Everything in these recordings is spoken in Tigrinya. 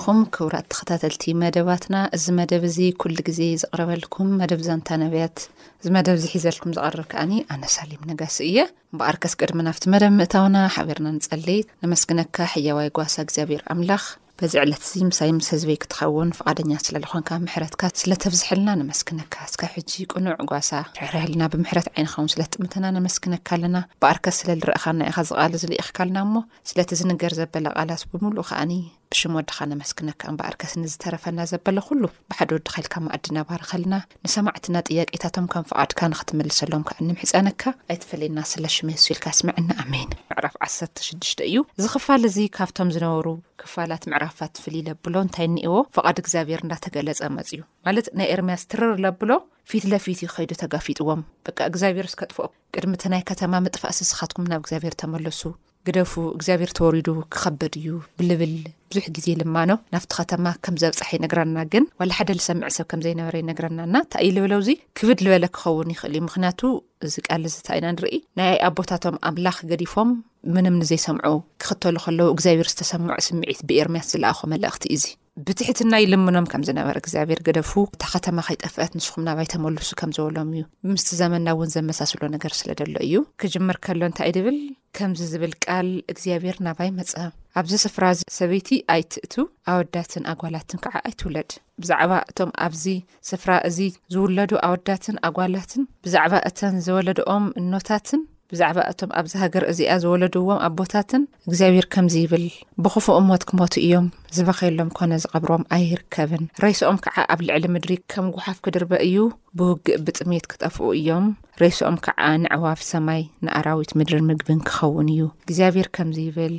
ቀኒኹም ክብራት ተኸታተልቲ መደባትና እዚ መደብ እዚ ኩሉ ግዜ ዝቕረበልኩም መደብ ዛንታ ነብያት እዚ መደብ ዚ ሒዘልኩም ዝቐርብ ከዓኒ ኣነ ሳሊም ነጋሲ እየ እምበኣር ከስቅድሚ ናብቲ መደብ ምእታውና ሓቢርና ንጸልይ ነመስግነካ ሕያዋይ ጓሳ እግዚኣብሔር ኣምላኽ በዚ ዕለት እዚ ምሳይ ምስ ህዝበይ ክትኸውን ፍቓደኛ ስለ ልኾንካ ምሕረትካ ስለ ተብዝሐልና ነመስግነካ እስካብ ሕጂ ቅኑዕ ጓሳ ርሕራሔልና ብምሕረት ዓይንኻውን ስለ ትጥምተና ነመስግነካ ኣለና በኣርከ ስለ ልረእኻና ኢኻ እዚ ቓል እዚ ልኢኽካልና እሞ ስለቲ ዝንገር ዘበለ ቓላት ብምሉኡ ኸኣኒ ብሽም ወድኻ ነመስግነካ እምበኣርከስ ንዝተረፈና ዘበለ ኹሉ ብሓደ ወድኻ ኢልካ መኣድና ባርኸልና ንሰማዕትና ጥያቄታቶም ከም ፍቓድካ ንኽትምልሰሎም ከኣ ንምሕጸነካ። ኣይትፈለየና ስለሽም የሱስ ኢልካ ስምዐና ኣሜን። ምዕራፍ ዓሰርተ ሽዱሽተ እዩ። እዚ ክፋል እዚ ካብቶም ዝነበሩ ክፋላት ምዕራፋት ፍልይ ለብሎ እንታይ እኒኤዎ ፍቓድ እግዚኣብሔር እንዳተገለጸ መጽዩ ማለት ናይ ኤርምያስ ትርር ለብሎ ፊት ለፊት እዩ ከይዱ ተጋፊጥዎም በቃ እግዚኣብሔር እስከጥፍኦ ቅድሚ እቲ ናይ ከተማ ምጥፋእሲ ንስኻትኩም ናብ እግዚኣብሔር ተመለሱ ግደፉ እግዚኣብሔር ተወሪዱ ክከበድ እዩ ብልብል ብዙሕ ግዜ ልማኖ ናብቲ ከተማ ከም ዘብጽሐ ይነግረና ግን ዋላ ሓደ ልሰምዕ ሰብ ከም ዘይነበረ ይነግረና እና እንታይ እዩ ልበሎ እዚ ክብድ ልበለ ክኸውን ይኽእል እዩ ምክንያቱ እዚ ቃል እዚ እንታይ ኢና ንርኢ ናይ ኣቦታቶም ኣምላኽ ገዲፎም ምንም ንዘይሰምዑ ክኽተሉ ከለዉ እግዚኣብሔር ዝተሰምዖ ስምዒት ብኤርምያስ ዝለኣኾ መልእኽቲ እዩ እዚ ብትሕትና ይልምኖም ከም ዝነበረ እግዚኣብሔር ገደፉ እታ ከተማ ከይጠፍአት ንስኹም ናባይ ተመልሱ ከም ዘበሎም እዩ ምስቲ ዘመንና እውን ዘመሳስሎ ነገር ስለ ደሎ እዩ ክጅምር ከሎ እንታይ ድብል ከምዚ ዝብል ቃል እግዚኣብሔር ናባይ መፀ ኣብዚ ስፍራ ሰበይቲ ኣይትእቱ ኣወዳትን ኣጓላትን ከዓ ኣይትውለድ ብዛዕባ እቶም ኣብዚ ስፍራ እዚ ዝውለዱ ኣወዳትን ኣጓላትን ብዛዕባ እተን ዘወለድኦም እኖታትን ብዛዕባ እቶም ኣብዚ ሃገር እዚኣ ዝወለድዎም ኣቦታትን እግዚኣብሔር ከምዚ ይብል ብኽፉእ ሞት ክሞቱ እዮም ዝበኸየሎም ኮነ ዝቐብሮም ኣይርከብን ሬሶኦም ከዓ ኣብ ልዕሊ ምድሪ ከም ጉሓፍ ክድርበ እዩ ብውግእ ብጥሜት ክጠፍኡ እዮም ሬሶኦም ከዓ ንዕዋፍ ሰማይ ንኣራዊት ምድርን ምግብን ክኸውን እዩ እግዚኣብሔር ከምዚ ይብል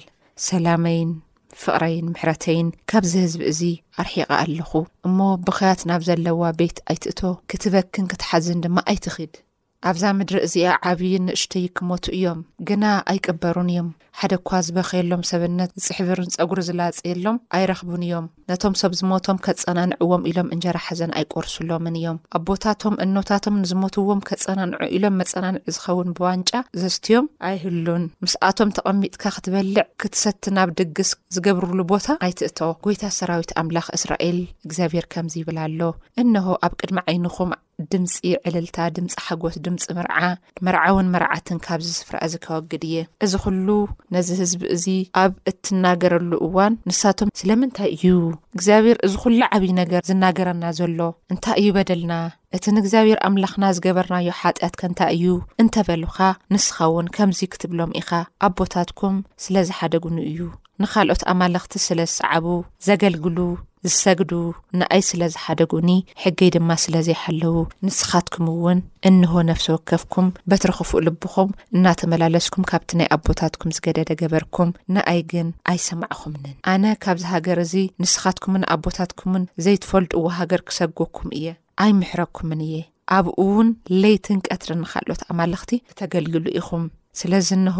ሰላመይን ፍቕረይን ምሕረተይን ካብዚ ህዝቢ እዚ ኣርሒቐ ኣለኹ እሞ ብኽያት ናብ ዘለዋ ቤት ኣይትእቶ ክትበክን ክትሓዝን ድማ ኣይትኺድ ኣብዛ ምድሪ እዚኣ ዓብይን ንእሽተይ ክሞቱ እዮም፣ ግና ኣይቅበሩን እዮም። ሓደ እኳ ዝበኸየሎም ሰብነት ዝጽሕብርን ጸጉሪ ዝላጸየሎም ኣይረኽቡን እዮም። ነቶም ሰብ ዝሞቶም ከጸናንዕዎም ኢሎም እንጀራ ሓዘን ኣይቆርሱሎምን እዮም። ኣቦታቶም እኖታቶም ንዝሞትዎም ከጸናንዑ ኢሎም መጸናንዒ ዝኸውን ብዋንጫ ዘስትዮም ኣይህሉን። ምስኣቶም ተቐሚጥካ ክትበልዕ ክትሰቲ ናብ ድግስ ዝገብሩሉ ቦታ ኣይትእቶ። ጐይታ ሰራዊት ኣምላኽ እስራኤል እግዚኣብሄር ከምዚ ይብል ኣሎ፣ እንሆ ኣብ ቅድሚ ዓይንኹም ድምፂ ዕልልታ፣ ድምፂ ሓጎስ፣ ድምፂ መርዓ፣ መርዓውን መርዓትን ካብዚ ስፍራ እዚ ከወግድ እየ። እዚ ኹሉ ነዚ ህዝቢ እዚ ኣብ እትናገረሉ እዋን ንሳቶም ስለምንታይ እዩ እግዚኣብሔር እዚ ኹሉ ዓብይ ነገር ዝናገረና ዘሎ? እንታይ እዩ በደልና? እቲ ንእግዚኣብሔር ኣምላኽና ዝገበርናዮ ሓጢኣትከ እንታይ እዩ? እንተበሉኻ ንስኻውን ከምዚ ክትብሎም ኢኻ ኣቦታትኩም ስለዝሓደጉኒ እዩ። ንኻልኦት ኣማልኽቲ ስለ ዝሰዓቡ፣ ዘገልግሉ፣ ዝሰግዱ፣ ንኣይ ስለ ዝሓደጉኒ፣ ሕገይ ድማ ስለ ዘይሓለዉ፣ ንስኻትኩም እውን እንሆ ነፍሲ ወከፍኩም በትረ ኽፉእ ልብኹም እናተመላለስኩም ካብቲ ናይ ኣቦታትኩም ዝገደደ ገበርኩም፣ ንኣይ ግን ኣይሰማዕኹምንን። ኣነ ካብዚ ሃገር እዚ ንስኻትኩምን ኣቦታትኩምን ዘይትፈልጥዎ ሃገር ክሰጎኩም እየ። ኣይምሕረኩምን እየ ኣብኡ ውን ለይትን ቀትርን ንካልኦት ኣማልኽቲ እተገልግሉ ኢኹም ስለዚ እንሆ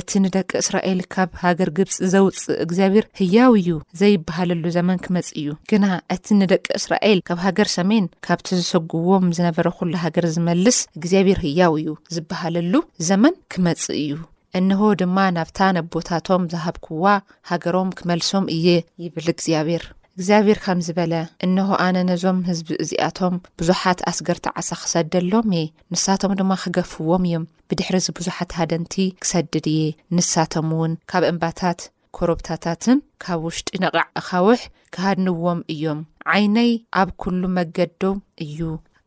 እቲ ንደቂ እስራኤል ካብ ሃገር ግብፂ ዘውፅእ እግዚኣብሔር ህያው እዩ ዘይበሃለሉ ዘመን ክመፅ እዩ ግና እቲ ንደቂ እስራኤል ካብ ሃገር ሰሜን ካብቲ ዝሰጉዎም ዝነበረ ኩሉ ሃገር ዝመልስ እግዚኣብሔር ህያው እዩ ዝበሃለሉ ዘመን ክመፅእ እዩ እንሆ ድማ ናብታ ነቦታቶም ዝሃብክዋ ሃገሮም ክመልሶም እየ ይብል እግዚኣብሄር። እግዚኣብሄር ከምዚ በለ፣ እንሆ፣ ኣነ ነዞም ህዝቢ እዚኣቶም ብዙሓት ኣስገርቲ ዓሳ ክሰደሎም እየ፣ ንሳቶም ድማ ክገፍዎም እዮም፣ ብድሕርዚ ብዙሓት ሃደንቲ ክሰድድ እየ፣ ንሳቶምውን ካብ እምባታት፣ ኮረብታታትን ካብ ውሽጢ ነቓዕ ኣኻውሕ ክሃድንዎም እዮም። ዓይነይ ኣብ ኵሉ መገዶም እዩ፣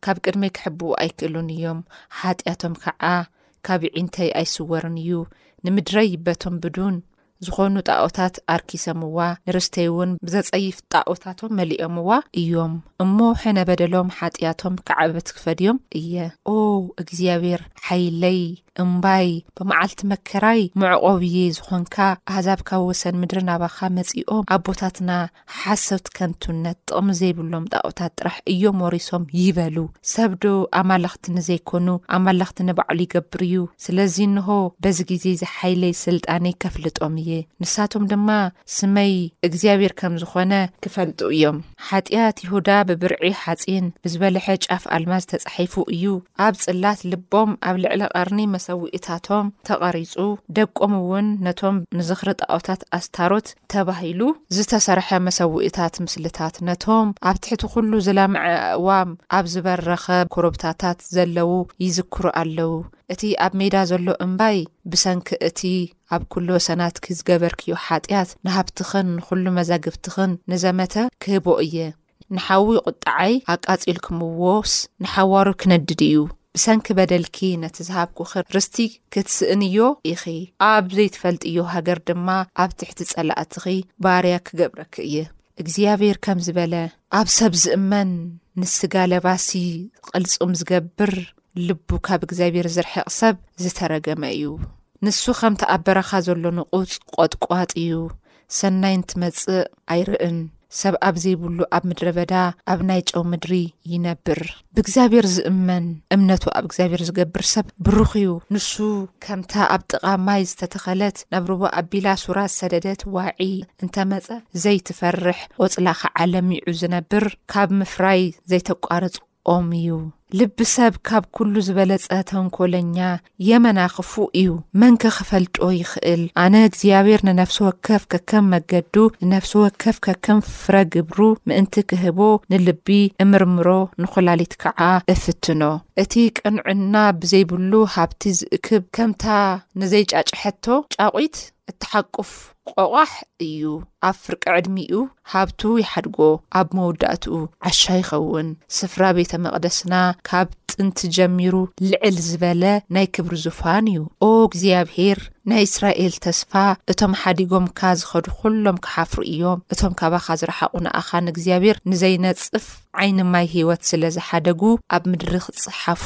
ካብ ቅድመይ ክሕብኡ ኣይክእሉን እዮም፣ ሓጢኣቶም ከዓ ካብ የዒንተይ ኣይስወርን እዩ። ንምድረይ በቶም ብዱን ዝኾኑ ጣኦታት ኣርኪሰምዋ፣ ንርስተይውን ብዘጸይፍ ጣኦታቶም መሊኦምዋ እዮም እሞ፣ ሕነ በደሎም፣ ሓጢኣቶም ከዓ በቲ ክፈድዮም እየ። ኦው እግዚኣብሔር ሓይለይ! እምባይ ብመዓልቲ መከራይ መዕቆብየይ ዝኾንካ ኣህዛብ ካብ ወሰን ምድሪ ናባኻ መጺኦም ኣቦታትና ሓሰውቲ ከንቱነት ጥቕሚ ዘይብሎም ጣኦታት ጥራሕ እዮም ወሪሶም ይበሉ ሰብዶ ኣማለኽቲ ንዘይኮኑ ኣማለኽቲ ንባዕሉ ይገብር እዩ ስለዚ እንሆ በዚ ግዜ እዚ ሓይለይ ስልጣነይ ከፍልጦም እየ ንሳቶም ድማ ስመይ እግዚኣብሔር ከም ዝኾነ ክፈልጡ እዮም ሓጢኣት ይሁዳ ብብርዒ ሓፂን ብዝበልሐ ጫፍ ኣልማዝ ተጻሒፉ እዩ ኣብ ጽላት ልቦም ኣብ ልዕሊ ቐርኒ መሰውኢታቶም ተቐሪጹ፣ ደቆም እውን ነቶም ንዝኽሪ ጣኦታት ኣስታሮት ተባሂሉ ዝተሰርሐ መሰውኢታት ምስልታት፣ ነቶም ኣብ ትሕቲ ዅሉ ዝለምዐ ኣእዋም ኣብ ዝበረኸ ኰረብታታት ዘለዉ ይዝክሩ ኣለዉ። እቲ ኣብ ሜዳ ዘሎ እምባይ ብሰንኪ እቲ ኣብ ኵሉ ወሰናትኪ ዝገበርክዮ ሓጢኣት ንሃብትኽን ንዅሉ መዛግብትኽን ንዘመተ ክህቦ እየ። ንሓዊ ቝጥዓይ ኣቃጺልክምዎስ፣ ንሓዋሩ ኪነድድ እዩ። ብሰንኪ በደልኪ ነቲ ዝሃብኩኺ ርስቲ ኽትስእንዮ ኢኺ፣ ኣብ ዘይትፈልጥዮ ሃገር ድማ ኣብ ትሕቲ ጸላእትኺ ባርያ ክገብረኪ እየ። እግዚኣብሄር ከምዚ በለ፣ ኣብ ሰብ ዚእመን፣ ንስጋ ለባሲ ቕልጽም ዚገብር፣ ልቡ ኻብ እግዚኣብሄር ዚርሕቕ ሰብ ዝተረገመ እዩ። ንሱ ኸምቲ ኣብ በረኻ ዘሎ ንቑጽ ቈጥቋጥ እዩ። ሰናይ እንትመጽእ ኣይርእን፣ ሰብ ኣብ ዘይብሉ ኣብ ምድረ በዳ ኣብ ናይ ጨው ምድሪ ይነብር። ብእግዚኣብሔር ዝእመን፣ እምነቱ ኣብ እግዚኣብሔር ዝገብር ሰብ ብሩኽ እዩ። ንሱ ከምታ ኣብ ጥቓ ማይ ዝተተኸለት ናብ ሩባ ኣቢላ ሱራ ዝሰደደት ዋዒ እንተመጸ ዘይትፈርሕ፣ ቆጽላ ክዓ ለሚዑ ዝነብር፣ ካብ ምፍራይ ዘይተቋርጽ፣ ኦም እዩ ልቢ ሰብ ካብ ኩሉ ዝበለጸ ተንኮለኛ የመና ክፉእ እዩ መንከ ክፈልጦ ይኽእል ኣነ እግዚኣብሔር ንነፍሲ ወከፍ ከከም መገዱ ንነፍሲ ወከፍ ከከም ፍረ ግብሩ ምእንቲ ክህቦ ንልቢ እምርምሮ ንኩላሊት ከዓ እፍትኖ እቲ ቅንዕና ብዘይብሉ ሃብቲ ዝእክብ ከምታ ንዘይጫጭሐቶ ጫቑት እትሓቁፍ ቆቛሕ እዩ ኣብ ፍርቂ ዕድሚኡ ሃብቱ ይሓድጎ ኣብ መወዳእትኡ ዓሻ ይኸውን። ስፍራ ቤተ መቅደስና ካብ ጥንቲ ጀሚሩ ልዕል ዝበለ ናይ ክብሪ ዙፋን እዩ። ኦ እግዚኣብሄር ናይ እስራኤል ተስፋ እቶም ሓዲጎምካ ዝኸዱ ኩሎም ክሓፍሩ እዮም። እቶም ካባኻ ዝረሓቑ ንኣኻ ንእግዚኣብሄር ንዘይነጽፍ ዓይኒ ማይ ህይወት ስለ ዝሓደጉ ኣብ ምድሪ ክጽሓፉ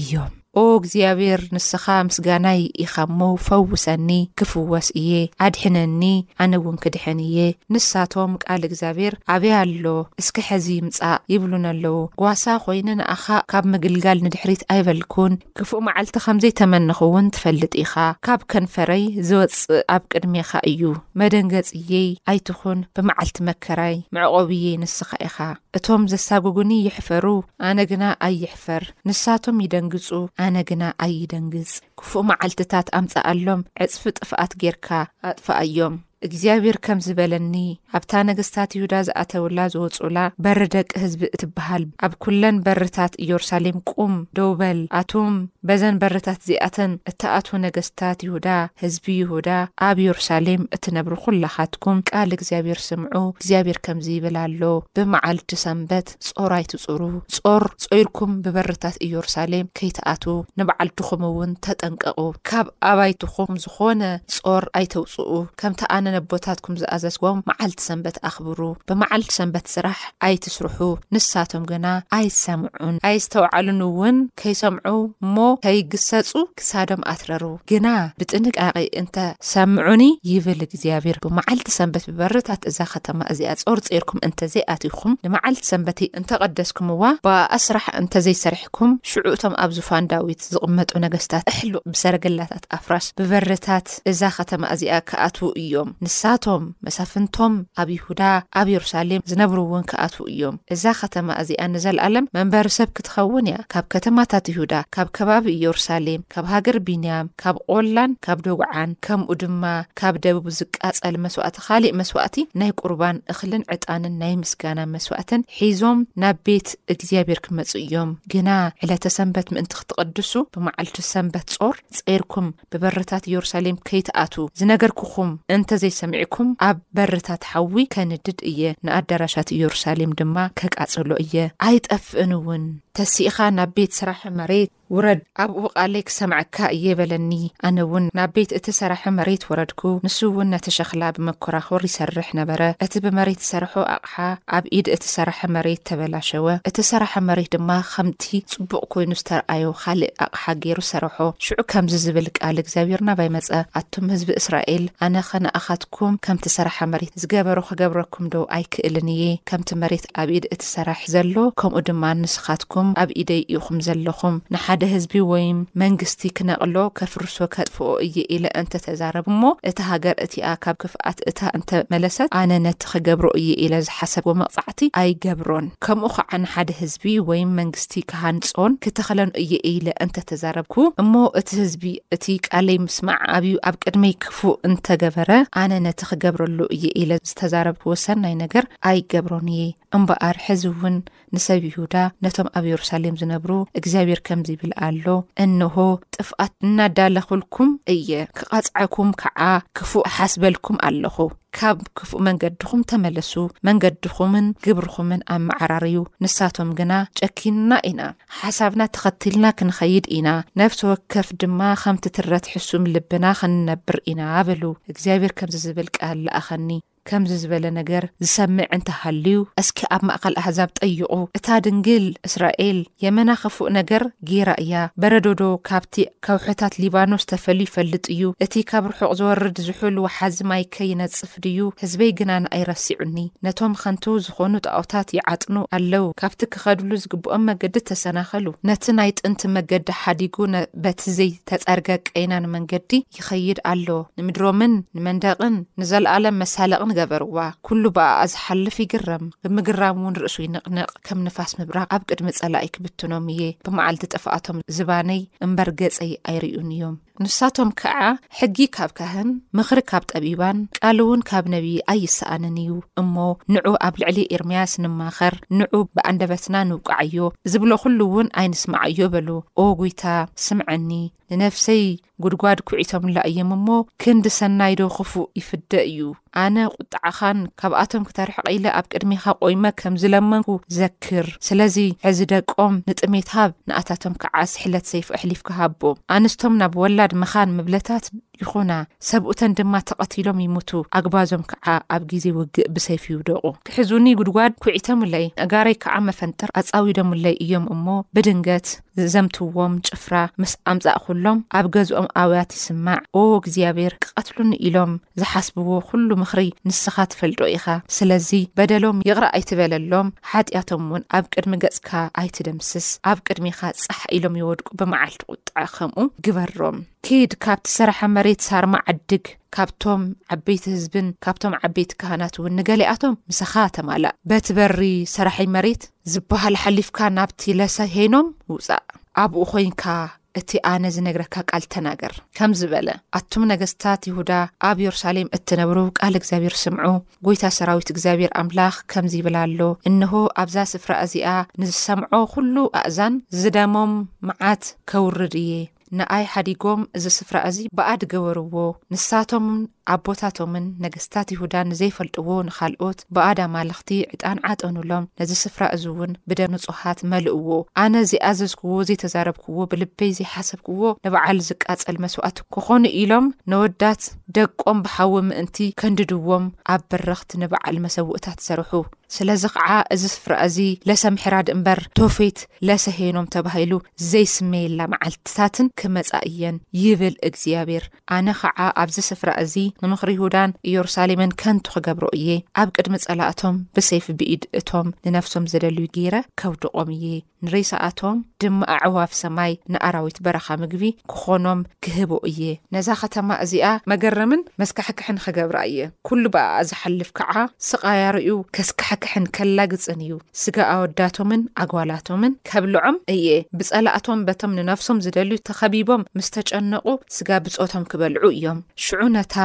እዮም። ኦ እግዚኣብሔር ንስኻ ምስጋናይ ኢኻሞ ፈውሰኒ ክፍወስ እየ ኣድሕነኒ ኣነ እውን ክድሕን እየ ንሳቶም ቃል እግዚኣብሔር ኣበይ ኣሎ እስከ ሐዚ ይምፃእ ይብሉኒ ኣለው ጓሳ ኮይነ ንኣኻ ካብ ምግልጋል ንድሕሪት ኣይበልኩን ክፉእ መዓልቲ ከምዘይተመነኹ እውን ትፈልጥ ኢኻ ካብ ከንፈረይ ዝወፅእ ኣብ ቅድሜኻ እዩ መደንገፅየይ ኣይትኹን ብመዓልቲ መከራይ መዕቆብየይ ንስኻ ኢኻ እቶም ዘሳጉጉኒ ይሕፈሩ ኣነ ግና ኣይሕ ይሕፈር ንሳቶም ይደንግጹ ኣነ ግና ኣይደንግጽ ክፉእ መዓልትታት ኣምጽኣሎም ዕጽፊ ጥፍኣት ጌርካ ኣጥፍኣዮም እግዚኣብሔር ከምዚ በለኒ ኣብታ ነገስታት ይሁዳ ዝኣተውላ ዝወጹላ በሪ ደቂ ህዝቢ እትበሃል ኣብ ኩለን በርታት ኢየሩሳሌም ቁም ደውበል ኣቱም በዘን በርታት እዚኣተን እተኣትዉ ነገስታት ይሁዳ ህዝቢ ይሁዳ ኣብ ኢየሩሳሌም እትነብሩ ኩላኻትኩም ቃል እግዚኣብሔር ስምዑ እግዚኣብሔር ከምዚ ይብል ኣሎ ብመዓልቲ ሰንበት ጾር ኣይትጹሩ፣ ጾር ጾይርኩም ብበርታት ኢዮርሳሌም ከይትኣትዉ፣ ንበዓል ድኹም እውን ተጠንቀቑ፣ ካብ ኣባይትኹም ዝኾነ ጾር ኣይተውጽኡ፣ ከምቲ ኣነ ነቦታትኩም ዝኣዘዝዎም መዓልቲ ሰንበት ኣኽብሩ፣ ብመዓልቲ ሰንበት ስራሕ ኣይትስርሑ፣ ንሳቶም ግና ኣይሰምዑን፣ ኣይስተውዓሉን እውን፣ ከይሰምዑ እሞ ከይግሰጹ ክሳዶም ኣትረሩ፣ ግና ብጥንቃቄ እንተ ሰምዑኒ ይብል እግዚኣብሔር፣ ብመዓልቲ ሰንበት በርታት እዛ ኸተማ እዚኣ ጾርጺርኩም እንተ ዘይኣቲኹም፣ ንመዓልቲ ሰንበትይ እንተ ቐደስኩምዋ፣ ብኣኣ ስራሕ እንተ ዘይሰሪሕኩም፣ ሽዑ እቶም ኣብ ዙፋን ዳዊት ዝቕመጡ ነገስታት ኣሕሉቕ ብሰረገላታት ኣፍራስ ብበርታት እዛ ኸተማ እዚኣ ኪኣትዉ እዮም፣ ንሳቶም፣ መሳፍንቶም ኣብ ይሁዳ፣ ኣብ የሩሳሌም ዝነብሩውን ኪኣትዉ እዮም። እዛ ኸተማ እዚኣ ንዘለኣለም መንበሪ ሰብ ክትኸውን እያ፣ ካብ ከተማታት ይሁዳ፣ ካብ ከባቢ ኢየሩሳሌም፣ ካብ ሃገር ብንያም፣ ካብ ቖላን ካብ ደጕዓን፣ ከምኡ ድማ፣ ካብ ደብብ ዝቃጸል መስዋእቲ ካልእ መስዋእቲ ናይ ቁርባን እኽልን ዕጣንን ናይ ምስጋና መስዋእትን ሒዞም ናብ ቤት እግዚኣብሔር ክመጹ እዮም። ግና ዕለተ ሰንበት ምእንቲ ክትቕድሱ ብመዓልቱ ሰንበት ጾር ጸይርኩም ብበርታት ኢየሩሳሌም ከይትኣትዉ ዝነገርኩኹም እንተ ዘይሰሚዕኩም ኣብ በርታት ሓዊ ከንድድ እየ ንኣዳራሻት ኢየሩሳሌም ድማ ከቃጽሎ እየ ኣይጠፍእን እውን። ተሲእኻ ናብ ቤት ስራሕ መሬት። ውረድ ኣብኡ ቃለይ ክሰምዐካ እየ በለኒ። ኣነ እውን ናብ ቤት እቲ ሰራሒ መሬት ወረድኩ፣ ንሱ እውን ነቲ ሸኽላ ብመኮራኹር ይሰርሕ ነበረ። እቲ ብመሬት ዝሰርሖ ኣቕሓ ኣብ ኢድ እቲ ሰራሒ መሬት ተበላሸወ፣ እቲ ሰራሒ መሬት ድማ ኸምቲ ጽቡቕ ኰይኑ ዝተርኣዮ ኻልእ ኣቕሓ ገይሩ ሰርሖ። ሽዑ ከምዚ ዝብል ቃል እግዚኣብሄር ናባይ መጸ፣ ኣቱም ህዝቢ እስራኤል፣ ኣነኸ ንኣኻትኩም ከምቲ ሰራሒ መሬት ዝገበሮ ኽገብረኩምዶ ኣይክእልን እየ? ከምቲ መሬት ኣብ ኢድ እቲ ሰራሒ ዘሎ ከምኡ ድማ ንስኻትኩም ኣብ ኢደይ ኢኹም ዘለኹም። ንሓደ ህዝቢ ወይም መንግስቲ ክነቕሎ፣ ከፍርሶ፣ ከጥፍኦ እየ ኢለ እንተ ተዛረብ እሞ እታ ሃገር እቲኣ ካብ ክፍኣት እታ እንተ መለሰት ኣነ ነቲ ክገብሮ እየ ኢለ ዝሓሰብዎ መቕጻዕቲ ኣይገብሮን። ከምኡ ኸዓ ንሓደ ህዝቢ ወይም መንግስቲ ክሃንጾን ክተኽሎን እየ ኢለ እንተ ተዛረብኩ እሞ እቲ ህዝቢ እቲ ቃለይ ምስማዕ ኣብዩ ኣብ ቅድመይ ክፉእ እንተ ገበረ፣ ኣነ ነቲ ኽገብረሉ እየ ኢለ ዝተዛረብክዎ ሰናይ ነገር ኣይገብሮን እየ። እምበኣር፣ ሕዚ እውን ንሰብ ይሁዳ፣ ነቶም ኣብ የሩሳሌም ዚነብሩ፣ እግዚኣብሄር ከምዚ ይብል ኣሎ፣ እንሆ፣ ጥፍኣት እናዳለኹልኩም እየ፣ ክቐጽዐኩም ከዓ ክፉእ እሓስበልኩም ኣለኹ። ካብ ክፉእ መንገድኹም ተመለሱ፣ መንገድኹምን ግብርኹምን ኣመዓራርዩ። ንሳቶም ግና፣ ጨኪንና ኢና። ሓሳብና ተኸቲልና ክንኸይድ ኢና፣ ነፍሲ ወከፍ ድማ ከም ትትረት ሕሱም ልብና ክንነብር ኢና በሉ። እግዚኣብሔር ከምዚ ዝብል ቃል ለኣኸኒ፣ ከምዚ ዝበለ ነገር ዝሰምዕ እንተ ሃልዩ፣ እስከ ኣብ ማእከል ኣሕዛብ ጠይቑ፣ እታ ድንግል እስራኤል የመና ኽፉእ ነገር ገይራ እያ፣ በረዶዶ ካብቲ ከውሕታት ሊባኖስ ተፈልዩ ይፈልጥ እዩ፣ እቲ ካብ ርሑቕ ዝወርድ ዝሑል ወሓዚ ማይከ ይነጽፍ ድዩ? ህዝበይ ግና ንኣይ ረሲዑኒ፣ ነቶም ኸንቱ ዝኾኑ ጣኦታት ይዓጥኑ ኣለዉ፣ ካብቲ። ክኸድሉ ዝግብኦም መገዲ ተሰናኸሉ። ነቲ ናይ ጥንቲ መገዲ ሓዲጉ በቲ ዘይተጸርገ ቀይናን መንገዲ ይኸይድ ኣሎ። ንምድሮምን ንመንደቕን ንዘለኣለም መሳለቕን ገበርዋ። ኩሉ ብኣኣ ዝሓልፍ ይግረም፣ ብምግራም እውን ርእሱ ይንቕንቕ፣ ከም ንፋስ ምብራቕ ኣብ ቅድሚ ጸላኢ ክብትኖም እየ፣ ብመዓልቲ ጥፍኣቶም ዝባነይ እምበር ገጸይ ኣይርእዩን እዮም። ንሳቶም ከዓ ሕጊ ካብ ካህን ምኽሪ ካብ ጠቢባን ቃልውን ካብ ነቢዪ ኣይሰኣንን እዩ እሞ ንዑ ኣብ ልዕሊ ኤርምያስ ንማኸር ንዑ ብኣንደበትና ንውቅዓዮ ዝብሎ ዅሉውን ኣይንስምዓዮ በሉ ኦ ጕይታ ስምዐኒ ንነፍሰይ ጕድጓድ ኲዒቶምላ እዮም እሞ ክንዲ ሰናይዶ ኽፉእ ይፍደ እዩ ኣነ ቍጥዓኻን ካብኣቶም ክተርሕቕ ኢለ ኣብ ቅድሜኻ ቈይመ ከም ዝለመንኩ ዘክር። ስለዚ፣ ሕዚ ደቆም ንጥሜት ሃብ፣ ንኣታቶም ከኣ ስሕለት ሰይፊ ኣሕሊፍካ ሃቦም። ኣንስቶም ናብ ወላድ መኻን ምብለታት ይኹና፣ ሰብኡተን ድማ ተቐቲሎም ይሙቱ፣ ኣግባዞም ከኣ ኣብ ግዜ ውግእ ብሰይፊ ይውደቑ። ክሕዙኒ ጕድጓድ ኲዒቶምለይ፣ ኣእጋረይ ከኣ መፈንጠር ኣጻዊዶምለይ እዮም እሞ፣ ብድንገት፣ ዝዘምትዎም ጭፍራ ምስ ኣምጻእኹሎም ኣብ ገዝኦም ኣውያት ይስማዕ ኦ እግዚኣብሔር ክቐትሉኒ ኢሎም ዝሓስብዎ ኩሉ ምኽሪ ንስኻ ትፈልጦ ኢኻ ስለዚ በደሎም ይቕረ ኣይትበለሎም ሓጢኣቶም እውን ኣብ ቅድሚ ገጽካ ኣይትደምስስ ኣብ ቅድሚኻ ጻሕ ኢሎም ይወድቁ ብመዓልቲ ቁጥዐ ከምኡ ግበሮም ኪድ ካብቲ ሰራሓ መሬት ሳርማ ዓድግ ካብቶም ዓበይቲ ህዝብን ካብቶም ዓበይቲ ካህናት እውን ንገሊኣቶም ምሳኻ ተማላእ በቲ በሪ ሰራሒ መሬት ዝበሃል ሓሊፍካ ናብቲ ለሰ ሄኖም ውጻእ። ኣብኡ ኮይንካ እቲ ኣነ ዝነግረካ ቃል ተናገር። ከምዚ በለ፣ ኣቱም ነገስታት ይሁዳ፣ ኣብ የሩሳሌም እትነብሩ ቃል እግዚኣብሔር ስምዑ፣ ጐይታ ሰራዊት እግዚኣብሔር ኣምላኽ ከምዚ ይብል ኣሎ፣ እንሆ፣ ኣብዛ ስፍራ እዚኣ ንዝሰምዖ ዅሉ ኣእዛን ዝደሞም መዓት ከውርድ እየ። ንኣይ ሓዲጎም እዚ ስፍራ እዚ ብኣድ ገበርዎ፣ ንሳቶምን ኣቦታቶምን ነገስታት ይሁዳን ንዘይፈልጥዎ ንኻልኦት ብኣድ ኣማልኽቲ ዕጣን ዓጠኑሎም፣ ነዚ ስፍራ እዚ እውን ብደም ንጹሃት መልእዎ። ኣነ ዘይኣዘዝክዎ ዘይተዛረብክዎ ብልበይ ዘይሓሰብክዎ ንበዓል ዝቃጸል መስዋእቲ ክኾኑ ኢሎም ነወዳት ደቆም ብሓዊ ምእንቲ ከንድድዎም ኣብ በረኽት ንበዓል መሰውእታት ሰርሑ። ስለዚ ኸዓ እዚ ስፍራ እዚ ለሰምሕራድ እምበር ቶፌት ለሰሄኖም ተባሂሉ ዘይስመየላ መዓልትታትን ክመጻ እየን ይብል እግዚኣብሔር። ኣነ ኸዓ ኣብዚ ስፍራ እዚ ንምኽሪ ይሁዳን ኢየሩሳሌምን ከንቱ ክገብሮ እየ፣ ኣብ ቅድሚ ጸላእቶም ብሰይፊ ብኢድ እቶም ንነፍሶም ዝደልዩ ገይረ ከውድቖም እየ። ንሬሳኣቶም ድም ኣዕዋፍ ሰማይ ንኣራዊት በረኻ ምግቢ ክኾኖም ክህቦ እየ ነዛ ከተማ እዚኣ መገረምን መስካሕክሕን ኸገብራ እየ ኩሉ ብኣኣ ዝሓልፍ ከዓ ስቓያ ርእዩ ከስካሕክሕን ከላግጽን እዩ ስጋ ኣወዳቶምን ኣጓላቶምን ከብልዖም እየ ብጸላእቶም በቶም ንነፍሶም ዝደልዩ ተኸቢቦም ምስ ተጨነቑ ስጋ ብጾቶም ክበልዑ እዮም ሽዑ ነታ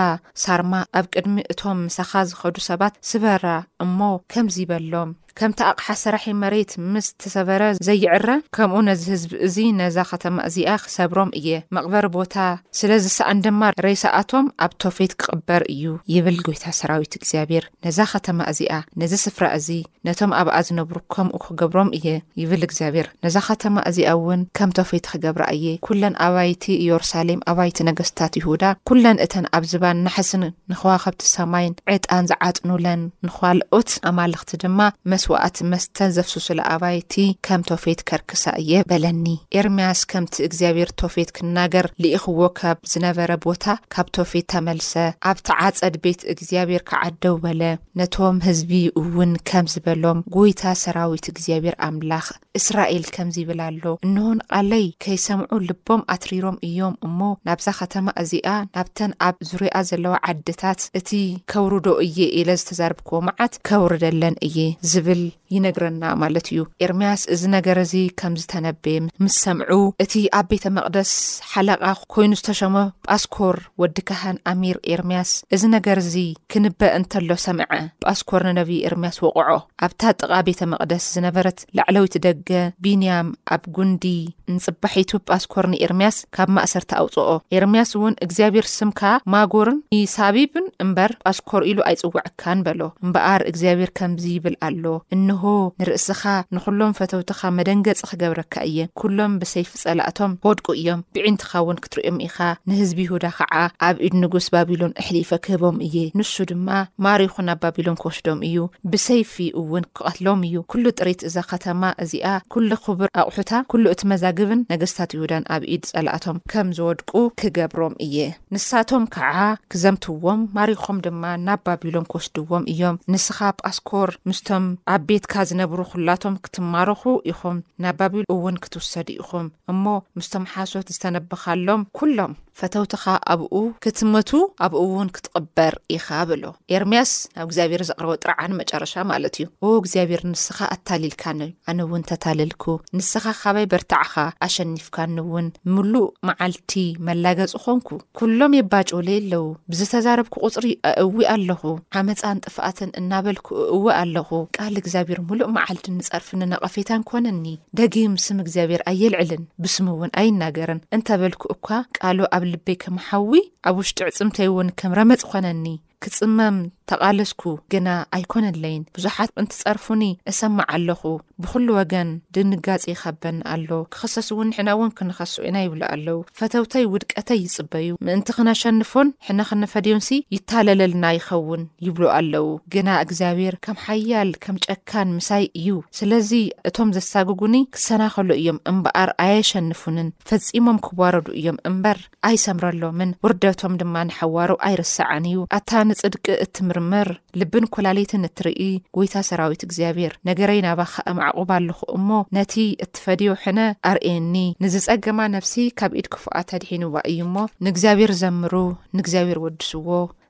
ሳርማ ኣብ ቅድሚ እቶም ምሳኻ ዝኸዱ ሰባት ስበራ እሞ ከምዚ በሎም ከምቲ ኣቕሓ ሰራሒ መሬት ምስ ተሰበረ ዘይዕረ፣ ከምኡ ነዚ ህዝቢ እዚ ነዛ ከተማ እዚኣ ክሰብሮም እየ። መቕበሪ ቦታ ስለ ዝሰኣን ድማ ሬሳኣቶም ኣብ ቶፌት ክቕበር እዩ ይብል ጐይታ ሰራዊት እግዚኣብሄር። ነዛ ኸተማ እዚኣ፣ ነዚ ስፍራ እዚ፣ ነቶም ኣብኣ ዝነብሩ ከምኡ ክገብሮም እየ ይብል እግዚኣብሄር። ነዛ ኸተማ እዚኣ እውን ከም ቶፌት ኽገብራ እየ። ኵለን ኣባይቲ ኢየሩሳሌም፣ ኣባይቲ ነገስታት ይሁዳ፣ ኵለን እተን ኣብ ዝባን ናሕስን፣ ንኸዋኸብቲ ሰማይን ዕጣን ዝዓጥኑለን፣ ንኻልኦት ኣማልኽቲ ድማ መስዋእቲ መስተ ዘፍስሱላ ኣባይቲ ከም ቶፌት ከርክሳ እየ በለኒ። ኤርምያስ ከምቲ እግዚኣብሄር ቶፌት ክናገር ልኢኽዎ ካብ ዝነበረ ቦታ ካብ ቶፌት ተመልሰ፣ ኣብቲ ዓጸድ ቤት እግዚኣብሄር ከኣ ደው በለ። ነቶም ህዝቢ እውን ከምዚ በሎም፣ ጐይታ ሰራዊት እግዚኣብሄር ኣምላኽ፣ እስራኤል ከምዚ ይብል ኣሎ፣ እንሆ ንቓለይ ከይሰምዑ ልቦም ኣትሪሮም እዮም እሞ፣ ናብዛ ኸተማ እዚኣ፣ ናብተን ኣብ ዙርያኣ ዘለዋ ዓድታት፣ እቲ ከውርዶ እየ ኢለ ዝተዛረብክዎ መዓት ከውርደለን እየ ዝብል ይነግረና ማለት እዩ። ኤርምያስ እዚ ነገር እዚ ከም ዝተነበየ ምስ ሰምዑ፣ እቲ ኣብ ቤተ መቕደስ ሓለቓ ኰይኑ ዝተሾመ ጳስኮር ወዲ ካህን ኣሚር ኤርምያስ እዚ ነገር እዚ ክንበ እንተሎ ሰምዐ፣ ጳስኮር ንነብዪ ኤርምያስ ወቕዖ። ኣብታ ጥቓ ቤተ መቕደስ ዝነበረት ላዕለዊት ደገ፣ ቢንያም ኣብ ጉንዲ ንጽባሒቱ ጳስኮር ንኤርምያስ ካብ ማእሰርቲ ኣውጽኦ። ኤርምያስ እውን እግዚኣብሔር ስምካ ማጎርን ዪሳቢብን እምበር ጳስኮር ኢሉ ኣይጽውዐካን በሎ። እምበኣር እግዚኣብሔር ከምዚ ይብል ኣሎ፣ እንሆ፣ ንርእስኻ ንዅሎም ፈተውትኻ መደንገጺ ክገብረካ እየ፣ ኵሎም ብሰይፊ ጸላእቶም ክወድቁ እዮም፣ ብዒንትኻ እውን ክትርእዮም ኢኻ፣ ንህዝቢ ይሁዳ ኸዓ ኣብ ኢድ ንጉስ ባቢሎን እሕሊፈ ክህቦም እየ፣ ንሱ ድማ ማሪኹ ናብ ባቢሎን ክወስዶም እዩ፣ ብሰይፊ እውን ክቐትሎም እዩ፣ ኵሉ ጥሪት እዛ ኸተማ እዚኣ፣ ኵሉ ኽቡር ኣቝሑታ፣ ኵሉ እቲ መዛግብን ነገስታት ይሁዳን ኣብ ኢድ ጸላእቶም ከም ዝወድቁ ክገብሮም እየ። ንሳቶም ከዓ ክዘምትዎም፣ ማሪኾም ድማ ናብ ባቢሎን ክወስድዎም እዮም፣ ንስኻ ጳስኮር፣ ምስቶም ኣብ ቤትካ ዝነብሩ ዅላቶም ክትማረኹ ኢኹም፣ ናብ ባቢሎን እውን ክትውሰዱ ኢኹም። እሞ ምስቶም ሓሶት ዝተነበኻሎም ኩሎም ፈተውትኻ ኣብኡ ክትመቱ ኣብኡውን ክትቕበር ኢኻ በሎ። ኤርምያስ ናብ እግዚኣብሔር ዘቕረቦ ጥርዓን መጨረሻ ማለት እዩ። ኦ እግዚኣብሔር ንስኻ ኣታሊልካኒ ኣነውን ተታለልኩ፣ ንስኻ ካባይ በርታዕኻ ኣሸኒፍካኒውን ምሉእ መዓልቲ መላገጺ ኾንኩ፣ ኩሎም የባጭውለይ ኣለዉ፣ ብዝተዛረብኩ ቁጽሪ ኣእዊ ኣለኹ፣ ዓመጻን ጥፍኣትን እናበልኩ እእዊ ኣለኹ፣ ቃል እግዚኣብሔር ምሉእ መዓልቲ ንጸርፍን ንነቐፌታን ኮነኒ። ደጊም ስም እግዚኣብሔር ኣየልዕልን ብስሙ እውን ኣይናገርን እንተ በልኩ እኳ ቃሉ ኣብ ልበይ ከም ሓዊ ኣብ ውሽጢ ዕጽምተይ እውን ከም ረመጽ ኾነኒ ክጽመም ተቓለስኩ ግና ኣይኮነለይን ብዙሓት እንትጸርፉኒ እሰማዕ ኣለኹ ብኹሉ ወገን ድንጋጺ ይኸበኒ ኣሎ ክኸሰስ እውን ንሕና እውን ክንኸሶ ኢና ይብሉ ኣለዉ ፈተውተይ ውድቀተይ ይጽበዩ ምእንቲ ክነሸንፎን ሕነ ክንፈድዮንሲ ይታለለልና ይኸውን ይብሉ ኣለዉ ግና እግዚኣብሔር ከም ሓያል ከም ጨ ካን ምሳይ እዩ ስለዚ እቶም ዘሳጉጉኒ ክሰናኸሉ እዮም እምበኣር ኣየሸንፉንን ፈጺሞም ክዋረዱ እዮም እምበር ኣይሰምረሎምን ውርደቶም ድማ ንሓዋሩ ኣይርሳዕን እዩ ኣታ ንጽድቂ እትምርምር ልብን ኩላሊትን እትርኢ ጎይታ ሰራዊት እግዚኣብሔር ነገረይ ናባኻ እማዕቑብ ኣለኹ እሞ ነቲ እትፈድዮ ሕነ ኣርእየኒ ንዝጸገማ ነፍሲ ካብ ኢድ ክፉኣት ኣድሒንዋ እዩ እሞ ንእግዚኣብሔር ዘምሩ ንእግዚኣብሔር ወድስዎ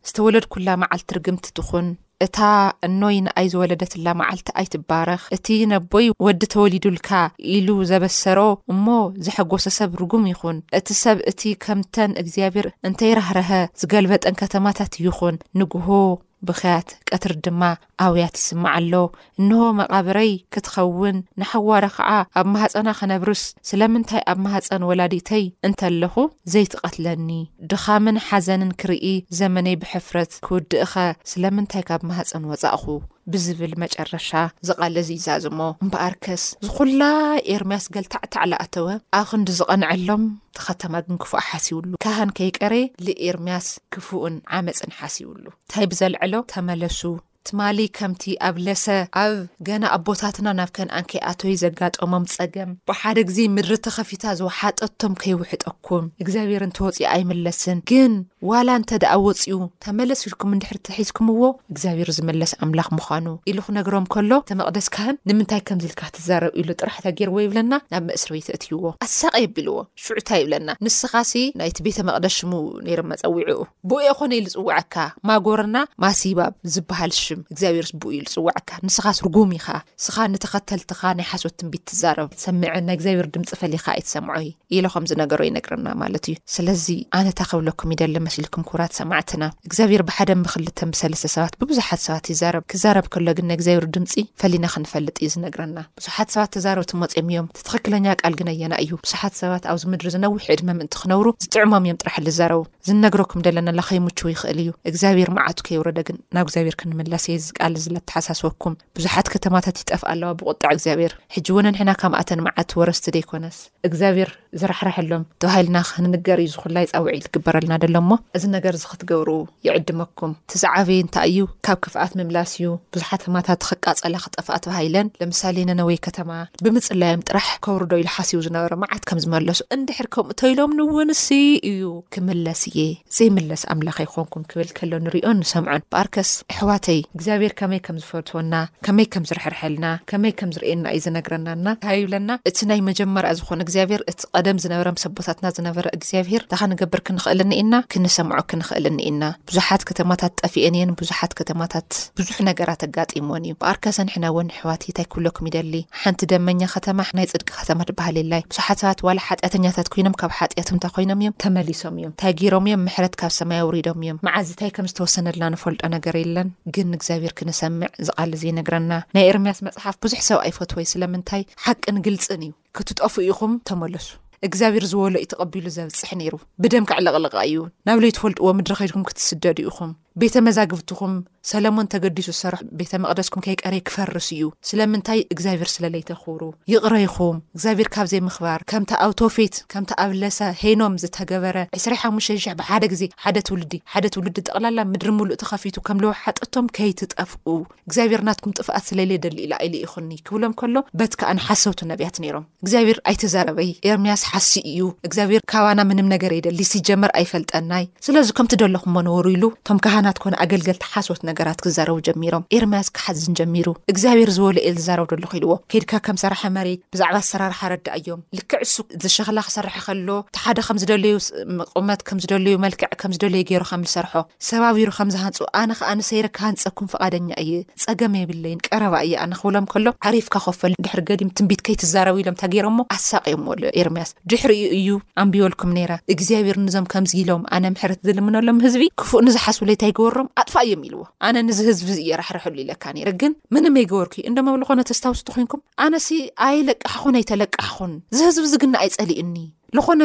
ዝተወለድኩላ መዓልቲ ርግምቲ ትኹን፣ እታ እኖይ ንኣይ ዝወለደትላ መዓልቲ ኣይትባረኽ፣ እቲ ነቦይ ወዲ ተወሊዱልካ ኢሉ ዘበሰሮ እሞ ዘሐጎሰ ሰብ ርጉም ይኹን፣ እቲ ሰብ እቲ ከምተን እግዚኣብሔር እንተይራህረሀ ዝገልበጠን ከተማታት ይኹን፣ ንግሆ ብኽያት ቀትሪ ድማ ኣውያት ይስማዕ ኣሎ፣ እንሆ መቓብረይ ክትኸውን፣ ንሓዋረ ኸዓ ኣብ ማህጸና ክነብርስ፣ ስለምንታይ ኣብ ማህጸን ወላዲተይ እንተለኹ ዘይትቐትለኒ? ድኻምን ሓዘንን ክርኢ፣ ዘመነይ ብሕፍረት ክውድእኸ ስለምንታይ ካብ ማህጸን ወጻእኹ? ብዝብል መጨረሻ ዝቓለዝ ይዛዝሞ። እምበኣርከስ ዝኹላ ኤርምያስ ገልታዕታዕ ልኣተወ ኣክንዲ ዝቐንዐሎም ተኸተማ ግን ክፉእ ሓሲውሉ፣ ካህን ከይቀረየ ልኤርምያስ ክፉእን ዓመጽን ሓሲውሉ። ታይ ብዘልዕሎ ተመለሱ ትማሊ ከምቲ ኣብ ለሰ ኣብ ገና ኣቦታትና ናብ ከንኣን ከይኣተዩ ዘጋጠሞም ጸገም ብሓደ ግዜ ምድሪ ተኸፊታ ዝወሓጠቶም ከይውሕጠኩም እግዚኣብሔር እንተወጽኡ ኣይምለስን ግን ዋላ እንተደኣ ወጽኡ ተመለስ ኢልኩም እንድሕር ተሒዝኩምዎ እግዚኣብሔር ዝመለስ ኣምላኽ ምዃኑ ኢሉ ክነግሮም ከሎ ተመቕደስ ካህን ንምንታይ ከምዚ ኢልካ ትዛረብ ኢሉ ጥራሕ ተጌርዎ ይብለና ናብ መእስሪ ቤት እእትይዎ ኣሳቐ የቢልዎ ሽዑ ታይ ይብለና ንስኻሲ ናይቲ ቤተ መቕደስ ሽሙ ነይሩ መጸዊዕኡ ብኡኤ ኮነ ኢሉ ጽውዐካ ማጎርና ማሲባብ ዝብሃል ሽም እግዚኣብሔርስ ብኡ ኢሉ ጽውዐካ ንስኻስ ርጉም ኢኻ ስኻ ንተኸተልትኻ ናይ ሓሶት ትንቢት ትዛረብ ሰምዐ ናይ እግዚኣብሔር ድምጺ ፈሊኻ ኣይትሰምዖ ኢሎ ከም ዝነገሮ ይነግረና ማለት እዩ ስለዚ ኣነ ታይ ክብለኩም ይደሊ መስልኩም ክብራት ሰማዕትና እግዚኣብሔር ብሓደን ብክልተን ብሰለስተ ሰባት ብብዙሓት ሰባት ይዛረብ ክዛረብ ከሎ ግን ናይ እግዚኣብሔር ድምጺ ፈሊና ክንፈልጥ እዩ ዝነግረና ብዙሓት ሰባት ተዛረብቲ መጽዮም እዮም እቲ ትኽክለኛ ቃል ግን ኣየና እዩ ብዙሓት ሰባት ኣብዚ ምድሪ ዝነውሕ ዕድመ ምእንቲ ክነብሩ ዝጥዕሞም እዮም ጥራሕ ልዛረቡ ዝንነግረኩም ደለናላ ከይምችው ይኽእል እዩ እግዚኣብሔር መዓቱ ከይውረደ ግን ናብ እግዚኣብሔር ክንምለስ እየ ዝቃል እዚ ለተሓሳስበኩም ብዙሓት ከተማታት ይጠፍኣ ኣለዋ ብቁጣዕ እግዚኣብሔር ሕጂ እውን ንሕና ካምኣተን መዓቱ ወረስቲ ደይኮነስ እግዚኣብሔር ዝራሕራሐሎም ተባሂልና ክንንገር እዩ ዝኹላይ ፃውዒ ዝግበረልና ደሎ እሞ እዚ ነገር እዚ ክትገብሩ ይዕድመኩም ትዝዓበየ እንታይ እዩ ካብ ክፍኣት ምምላስ እዩ ብዙሓት ከማታት ክቃፀላ ክጠፍኣ ተባሂለን ለምሳሌ ነነወይ ከተማ ብምጽላዮም ጥራሕ ከውርዶ ኢሉ ሓሲቡ ዝነበረ መዓት ከም ዝመለሱ እንድሕር ከምኡ ተይሎም ንውንሲ እዩ ክምለስ እየ ዘይምለስ ኣምላኽ ኣይኮንኩን ክብል ከሎ ንሪኦን ንሰምዖን በኣርከስ ኣሕዋተይ እግዚኣብሔር ከመይ ከም ዝፈትወና ከመይ ከም ዝርሕርሐልና ከመይ ከም ዝርእየና እዩ ዝነግረናና እንታይ ይብለና እቲ ናይ መጀመርያ ዝኾነ እግዚኣብሔር እቲ ቀደም ዝነበረ ምስ ኣቦታትና ዝነበረ እግዚኣብሔር እታ ክንገብር ክንኽእልኒ ኢና ክንሰምዖ ክንኽእልኒ ኢና ብዙሓት ከተማታት ጠፊኤን እየን ብዙሓት ከተማታት ብዙሕ ነገራት ኣጋጢምወን እዩ ብኣርከሰን ሕነ ውን ኣሕዋትይ ታይ ክብለኩም ይደሊ ሓንቲ ደመኛ ከተማ ናይ ጽድቂ ከተማ ትበሃል የላይ ብዙሓት ሰባት ዋላ ሓጥያተኛታት ኮይኖም ካብ ሓጥያቶም ታይ ኮይኖም እዮም ተመሊሶም እዮም ታይ ጌሮም እዮም ምሕረት ካብ ሰማይ ኣውሪዶም እዮም መዓዝ ታይ ከም ዝተወሰነልና ንፈልጦ ነገር የለን ግን ንእግዚኣብሔር ክንሰምዕ እዚ ቃል እዚ ይነግረና ናይ ኤርምያስ መጽሓፍ ብዙሕ ሰብ ኣይፈትዎይ ስለምንታይ ሓቅን ግልጽን እዩ ክትጠፍኡ ኢኹም ተመለሱ እግዚኣብሔር ዝወሎ እዩ ተቐቢሉ ዘብፅሕ ነይሩ ብደም ከዕለቕልቓ እዩ ናብ ለይትፈልጥዎ ምድሪ ከይድኩም ክትስደዱ ኢኹም ቤተ መዛግብትኹም ሰለሞን ተገዲሱ ዝሰርሑ ቤተ መቕደስኩም ከይቀረየ ክፈርስ እዩ ስለምንታይ እግዚኣብሔር ስለ ለይተኽብሩ ይቕረ ይኹም እግዚኣብሔር ካብ ዘይምኽባር ከምታ ኣብ ቶፌት ከምታ ኣብ ለሰ ሄኖም ዝተገበረ 25 ሽሕ ብሓደ ግዜ ሓደ ትውልዲ ሓደ ትውልዲ ጠቕላላ ምድሪ ምሉእ ተኸፊቱ ከም ለውሓጠቶም ከይትጠፍኡ እግዚኣብሔር ናትኩም ጥፍኣት ስለለይደሊ ኢላ ኢሉ ኢኹኒ ክብሎም ከሎ በት ከኣ ንሓሰውቲ ነቢያት ነይሮም እግዚኣብሔር ኣይተዛረበይ ኤርምያስ ሓሲ እዩ እግዚኣብሔር ካባና ምንም ነገር ኣይደሊ ሲጀመር ኣይፈልጠናይ ስለዚ ከምቲ ደለኹሞ ነበሩ ኢሉ እቶም ካህናት ኮነ ኣገልገልቲ ሓሶት ነገራት ክዛረቡ ጀሚሮም ኤርምያስ ክሓዝን ጀሚሩ እግዚኣብሔር ዝበሎ እየ ዝዛረብ ደለኹ ኢልዎ ከድካ ከም ሰራሒ መሬት ብዛዕባ ኣሰራርሓ ረዳእዮም ልክዕ እሱ ዝሸኽላ ክሰርሐ ከሎ እቲ ሓደ ከም ዝደለዩ ቁመት ከም ዝደለዩ መልክዕ ከም ዝደለዩ ገይሩ ከም ዝሰርሖ ሰባቢሩ ከም ዝሃንጹ ኣነ ከኣ ንሰይረ ክሃንጸኩም ፍቓደኛ እየ ጸገም የብለይን ቀረባ እየ ኣነ ክብሎም ከሎ ዓሪፍካ ኮፍ በል ድሕሪ ገዲም ትንቢት ከይትዛረብ ኢሎም ተገይሮሞ ኣሳቕዮሞ ኤርምያስ ድሕሪኡ እዩ ኣንቢበልኩም ነይረ እግዚኣብሔር ንዞም ከምዚ ኢሎም ኣነ ምሕረት ዝልምነሎም ህዝቢ ክፉእ ንዝሓስቡ ለይታ ይገበሮም ኣጥፋእዮም ኢልዎ ኣነ ንዚ ህዝቢ እየ ራሕርሐሉ ኢለካ ነይረ ግን ምንም ኣይገበርኩይ እንዶ መብልኾነ ተስታውሱ ተኾይንኩም ኣነሲ ኣይለቃሕኹን ኣይተለቃሕኹን እዚ ህዝቢ ዝግና ኣይጸሊኡኒ ልኾነ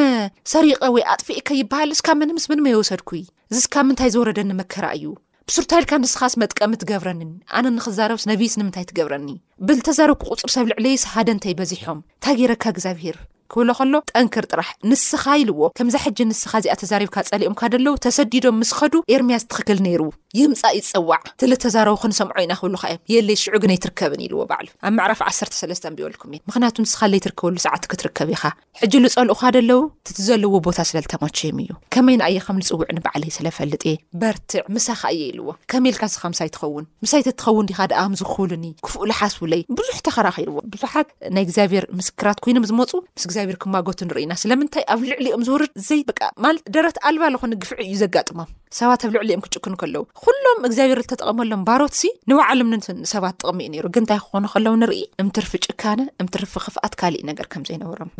ሰሪቐ ወይ ኣጥፊእ ከይበሃልስ ካብ ምንም ምስ ምንም ኣይወሰድኩይ እዚስ ካብ ምንታይ ዝወረደኒ መከራ እዩ ብሱርታ ኢልካ ንስኻስ መጥቀሚ ትገብረኒን ኣነ ንክዛረብስ ነቢይስ ንምንታይ ትገብረኒ ብል ተዛረብኩ ቁፅር ሰብ ልዕለይስ ሃደንተይ በዚሖም እንታይ ገይረካ እግዚኣብሄር ክብሎ ከሎ ጠንክር ጥራሕ ንስኻ ኢልዎ ከምዛ ሕጂ ንስኻ እዚኣ ተዛሪብካ ፀሊኦምካ ደለዉ ተሰዲዶም ምስ ኸዱ ኤርምያስ ትኽክል ነይሩ ይምፃእ ይፀዋዕ ተለተዛረቡ ክንሰምዖ ኢና ክብሉካ እዮም የለይ ሽዑ ግን ኣይትርከብን ኢልዎ ባዕሉ ኣብ ምዕራፍ ዓሰርተ ሰለስተ ኣንቢበልኩም እየ ምክንያቱ ንስኻ ለይትርከበሉ ሰዓት ክትርከብ ኢኻ ሕጂ ልጸልኡኻ ደለዉ ትቲ ዘለዎ ቦታ ስለ ልተመቸዮም እዩ ከመይ ንኣየ ከም ልጽውዕ ንባዕለይ ስለ ፈልጥ እየ በርትዕ ምሳኻ እየ ኢልዎ ከመይ ኢልካ ስኻ ምሳይ ትኸውን ምሳይ ተትኸውን ዲኻ ደኣ ኣምዝ ክብሉኒ ክፉእ ልሓስብለይ ብዙሕ ተኸራኺርዎ ብዙሓት ናይ እግዚኣብሔር ምስክራት ኮይኖም ዝመፁ ምስ እግዚኣብሔር ክማጎቱ ንርኢና ስለምንታይ ኣብ ልዕሊኦም ዝወርድ ዘይ በቃ ማለት ደረት ኣልባ ልኾነ ግፍዒ እዩ ዘጋጥሞም ሰባት ኣብ ልዕሊኦም ክጭክኑ ከለዉ ኩሎም እግዚኣብሔር ዝተጠቐመሎም ባሮትሲ ንባዕሎም ንትን ሰባት ጥቕሚ እዩ ነይሩ ግን እንታይ ክኾኑ ከለዉ ንርኢ እምትርፊ ጭካነ እምትርፊ ክፍኣት ካሊእ ነገር ከም ዘይነበሮም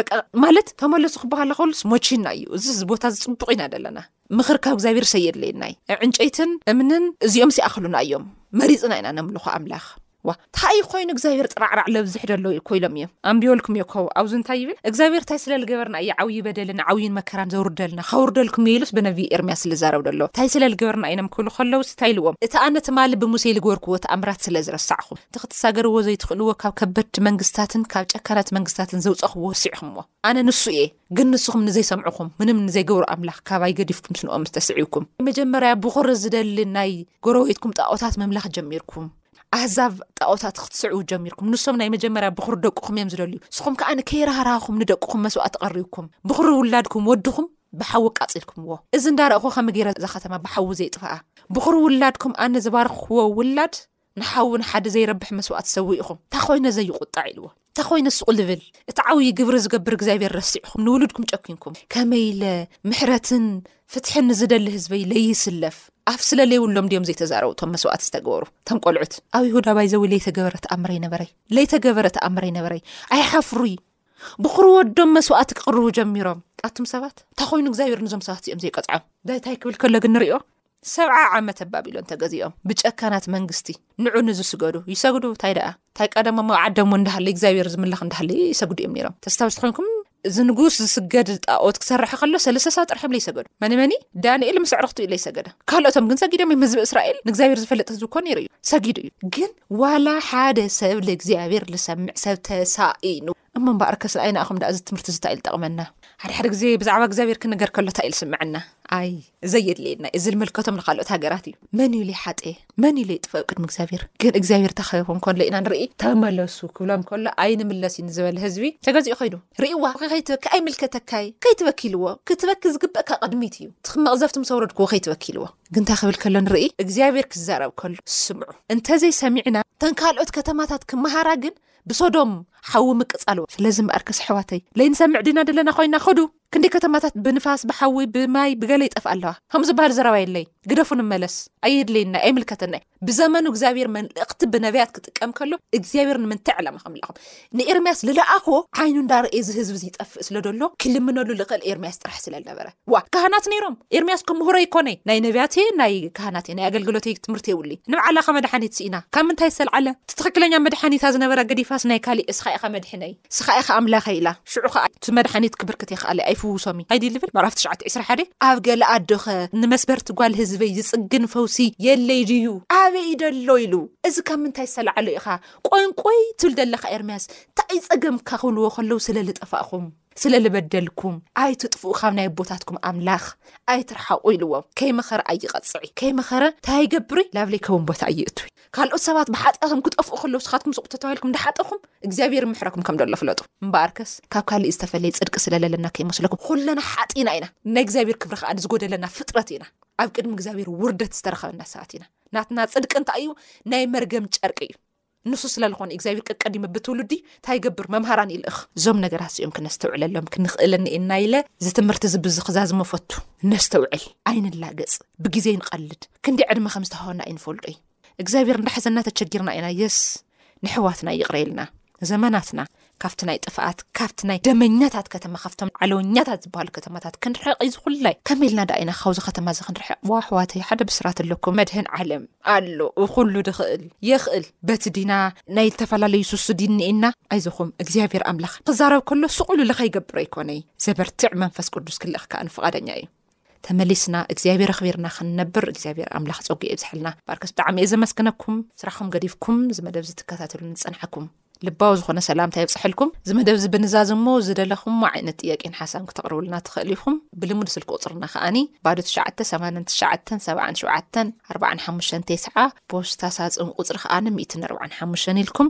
ማለት ተመለሱ ክበሃለ ከሉስ ሞቺና እዩ እዚ ቦታ ዝፅቡቕ ኢና ዘለና ምኽር ካብ እግዚኣብሔር ሰየድለየናይ ዕንጨይትን እምንን እዚኦም ሲኣኽሉና እዮም መሪፅና ኢና ነምልኾ ኣምላኽ ዋእ ታይ እዩ ኮይኑ እግዚኣብሔር ጥራዕራዕ ለብዝሕ ደሎ እኮ ኢሎም እዮም ኣንቢወልኩም እዮ ከው ኣብዚ እንታይ ይብል እግዚኣብሔር ታይ ስለ ልገበርና እየ ዓውዪ በደልን ዓውዪን መከራን ዘውርደልና ከውርደልኩም እዮ ኢሉስ ብነብዪ ኤርምያስ ልዛረብ ደሎ ታይ ስለ ልገበርና ኢሎም ክብሉ ከለውስ ታይ ኢልዎም እቲ ኣነ ትማሊ ብሙሴ ልገበርክዎ ተኣምራት ስለ ዝረሳዕኹም እቲ ክትሳገርዎ ዘይትኽእልዎ ካብ ከበድቲ መንግስታትን ካብ ጨካናት መንግስታትን ዘውጸኽዎ ረሲዕኹምዎ ኣነ ንሱ እየ ግን ንስኹም ንዘይሰምዕኹም ምንም ንዘይገብሩ ኣምላኽ ካባይ ገዲፍኩም ስንኦም ምስ ተስዒብኩም መጀመርያ ብኹሪ ዝደሊ ናይ ጎረቤትኩም ጣኦታት ምምላኽ ጀሚርኩም ኣህዛብ ጣዖታት ክትስዕቡ ጀሚርኩም ንሶም ናይ መጀመርያ ብኩር ደቅኹም እዮም ዝደልዩ ንስኹም ከዓ ንከይራህራህኹም ንደቅኹም መስዋእቲ ቀሪብኩም ብኩሪ ውላድኩም ወድኹም ብሓዊ ኣቃፂልኩምዎ እዚ እንዳረእኹ ከመ ገይረ እዛ ከተማ ብሓዊ ዘይጥፍኣ ብኩሪ ውላድኩም ኣነ ዝባርኽዎ ውላድ ንሓዊ ንሓደ ዘይረብሕ መስዋእቲ ሰዊ ኢኹም እንታ ኮይነ ዘይቁጣዕ ኢልዎ እንታይ ኮይኑ ሱቕ ልብል እቲ ዓብዪ ግብሪ ዝገብር እግዚኣብሔር ረሲዕኹም ንውሉድኩም ጨኪንኩም ከመይ ኢለ ምሕረትን ፍትሕን ንዝደሊ ህዝበይ ለይስለፍ ኣፍ ስለ ለይብሎም ድዮም ዘይተዛረቡ እቶም መስዋእቲ ዝተገበሩ እቶም ቆልዑት ኣብ ይሁዳ ባይዘዊ ለይተገበረ ተኣምረይ ነበረይ ለይተገበረ ተኣምረይ ነበረይ ኣይሓፍሩይ ብኩሩ ወዶም መስዋእቲ ክቕርቡ ጀሚሮም ኣቱም ሰባት እንታይ ኮይኑ እግዚኣብሔር ንዞም ሰባት እዚኦም ዘይቀፅዖም ዳይታይ ክብል ከሎ ግን ንሪኦ ሰብዓ ዓመት ኣባቢሎን ተገዚኦም ብጨካናት መንግስቲ ንዑ ንዚ ስገዱ ይሰግዱ እንታይ ደኣ እንታይ ቀደሞም ኣብ ዓደሞ እንዳሃለዩ እግዚኣብሔር ዝምለኽ እንዳሃለዩ ይሰግዱ እዮም ነይሮም ተስታውስቲ ኮይንኩም እዚ ንጉስ ዝስገድ ጣኦት ክሰርሐ ከሎ ሰለስተ ሰ ጥርሒ ብለ ይሰገዱ መንመኒ ዳንኤል ምስ ዕርኽቱ ኢለ ይሰገደ ካልኦቶም ግን ሰጊዶም እዮም ህዝቢ እስራኤል ንእግዚኣብሔር ዝፈለጥ ህዝቢ ኮ ነይሩ እዩ ሰጊዱ እዩ ግን ዋላ ሓደ ሰብ ንእግዚኣብሔር ዝሰምዕ ሰብ ተሳኢኑ እሞ እምበኣርከ ስርኣይ ንኣኹም ደኣ እዚ ትምህርትዚ ታይ ኢሉ ጠቕመና? ሓደ ሓደ ግዜ ብዛዕባ እግዚኣብሔር ክንገር ከሎ ታይ ኢሉ ስመዐና? ኣይ ዘየድልየና እዩ እዚ ልምልከቶም ንካልኦት ሃገራት እዩ መን እዩ ልይሓጥየ መን እዩ ለይጥፈእ ቅድሚ እግዚኣብሔር ግን እግዚኣብሔር ተኸበቦም ከሎ ኢና ንርኢ ተመለሱ ክብሎም ከሎ ኣይንምለስ እዩ ንዝበለ ህዝቢ ተገዚኡ ኸይዱ ርእዋ ከይትበኪ ኣይምልከተካይ ከይትበኪልዎ ክትበኪ ዝግበእካ ቅድሚት እዩ ትመቕዘፍቲ ምስ ኣውረድክዎ ከይትበኪልዎ ግን እንታይ ክብል ከሎ ንርኢ እግዚኣብሔር ክዛረብ ከሎ ስምዑ እንተዘይሰሚዕና ተን ካልኦት ከተማታት ክመሃራ ግን ብሶዶም ሓዊ ምቅፃልዎ ስለዚ ምኣርከስ ኣሕዋተይ ለይንሰምዕ ዲና ደለና ኮይና ኸዱ ክንደይ ከተማታት ብንፋስ ብሓዊ ብማይ ብገለ ይጠፍእ ኣለዋ ከምኡ ዝበሃል ዘረባ የለይ ግደፉ ንመለስ ኣየድለይና ኣይምልከተና ዩ ብዘመኑ እግዚኣብሔር መልእኽቲ ብነብያት ክጥቀም ከሎ እግዚኣብሔር ንምንታይ ዕላማ ከምልኣኹም ንኤርምያስ ልለኣኽዎ ዓይኑ እንዳርእ እዚ ህዝቢ ዝይጠፍእ ስለ ደሎ ክልምነሉ ልኽእል ኤርምያስ ጥራሕ ስለነበረ ዋ ካህናት ነይሮም ኤርምያስ ክምሁሮ ይኮነይ ናይ ነብያት እየ ናይ ካህናት እየ ናይ ኣገልግሎት እየ ትምህርቲ የብሉይ ንብዓላ እካ መድሓኒት ስኢና ካብ ምንታይ ዝተልዓለ እቲ ትክክለኛ መድሓኒታ ዝነበራ ገዲፋስ ናይ ካሊእ እስካ ኢካ መድሕነይ እስካ ኢካ ኣምላከይ ኢላ ሽዑ ከዓ እቲ መድሓኒት ክብርክት የክኣለ ኣይፍውሶም እዩ ኣይዲ ልብል ምዕራፍ ትሽዓተ ዕስራ ሓደ ኣብ ገለ ኣዶኸ ንመስበርቲ ጓል ህዝበይ ዝፅግን ፈውሲ የለይ ድዩ ኣበይ ደሎ ኢሉ እዚ ካብ ምንታይ ዝተልዓለ ኢካ ቆንቆይ ትብል ዘለካ ኤርምያስ እንታይ ፀገምካ ክብልዎ ከለው ስለ ልጠፋእኹም ስለ ልበደልኩም ኣይትጥፍኡ ካብ ናይ ኣቦታትኩም ኣምላኽ ኣይትርሓቑ ኢልዎም ከይመኸረ ኣይቐፅዒ ከይመኸረ እንታይ ኣይገብሪ ላብ ለይከውን ቦታ እይእትዊ ካልኦት ሰባት ብሓጢኣቶም ክጠፍኡ ከለዉ ስኻትኩም ሱቁ ተተባሂልኩም እንዳሓጠኹም እግዚኣብሔር ምሕረኩም ከም ደሎ ፍለጡ እምበኣርከስ ካብ ካልእ ዝተፈለየ ፅድቂ ስለለለና ከይመስለኩም ኩለና ሓጢና ኢና ናይ እግዚኣብሔር ክብሪ ከዓ ዝጎደለና ፍጥረት ኢና ኣብ ቅድሚ እግዚኣብሔር ውርደት ዝተረኸበና ሰባት ኢና ናትና ፅድቂ እንታይ እዩ ናይ መርገም ጨርቂ እዩ ንሱ ስለልኾነ እግዚኣብሔር ቀቀዲሚ ብትውልዲ እንታይ ይገብር መምሃራን ይልእኽ እዞም ነገራት እዚኦም ክነስተውዕለሎም ክንኽእልን እና ኢለ እዚ ትምህርቲ እዚ ብዝኽዛዝሞ ፈቱ ነስተውዕል ኣይንላገፅ ብግዜ ይንቐልድ ክንዲ ዕድመ ከም ዝተሃወና ኣይንፈልጦ እዩ እግዚኣብሔር እንዳሓዘና ተቸጊርና ኢና የስ ንሕዋትና ይቕረየልና ዘመናትና ካብቲ ናይ ጥፍኣት ካብቲ ናይ ደመኛታት ከተማ ካብቶም ዓለወኛታት ዝበሃሉ ከተማታት ክንርሕቕ እዩ ዝኹላይ ከመይ ኢልና ዳኣ ኢና ካብዚ ከተማ እዚ ክንርሕቕ ዋ ኣሕዋተይ ሓደ ብስራት ኣለኩም መድህን ዓለም ኣሎ እኹሉ ድኽእል የኽእል በቲ ዲና ናይ ዝተፈላለዩ ሱሱ ዲኒኤና ኣይዞኹም እግዚኣብሔር ኣምላኽ ክዛረብ ከሎ ስቑሉ ልኸይገብር ኣይኮነይ ዘበርትዕ መንፈስ ቅዱስ ክልእኽ ከኣ ፍቓደኛ እዩ ተመሊስና እግዚኣብሔር ኣኽቢርና ክንነብር እግዚኣብሔር ኣምላኽ ጸጉ የብዝሐልና ባርከስ ብጣዕሚ እየ ዘመስግነኩም ስራሕኩም ገዲፍኩም እዚ መደብ ዝትከታተሉ ንጸንሐኩም ልባዊ ዝኾነ ሰላምታ የብጽሐልኩም እዚ መደብ እዚ ብንዛዝሞ ዝደለኹሞ ዓይነት ጥያቄን ሓሳብ ክተቕርቡልና ትኽእሉ ኢኹም ብልሙድ ስልኪ ቁፅርና ከዓኒ ባዶ 9897459 ፖስታ ሳፅን ቁፅሪ ከዓኒ 145 ኢልኩም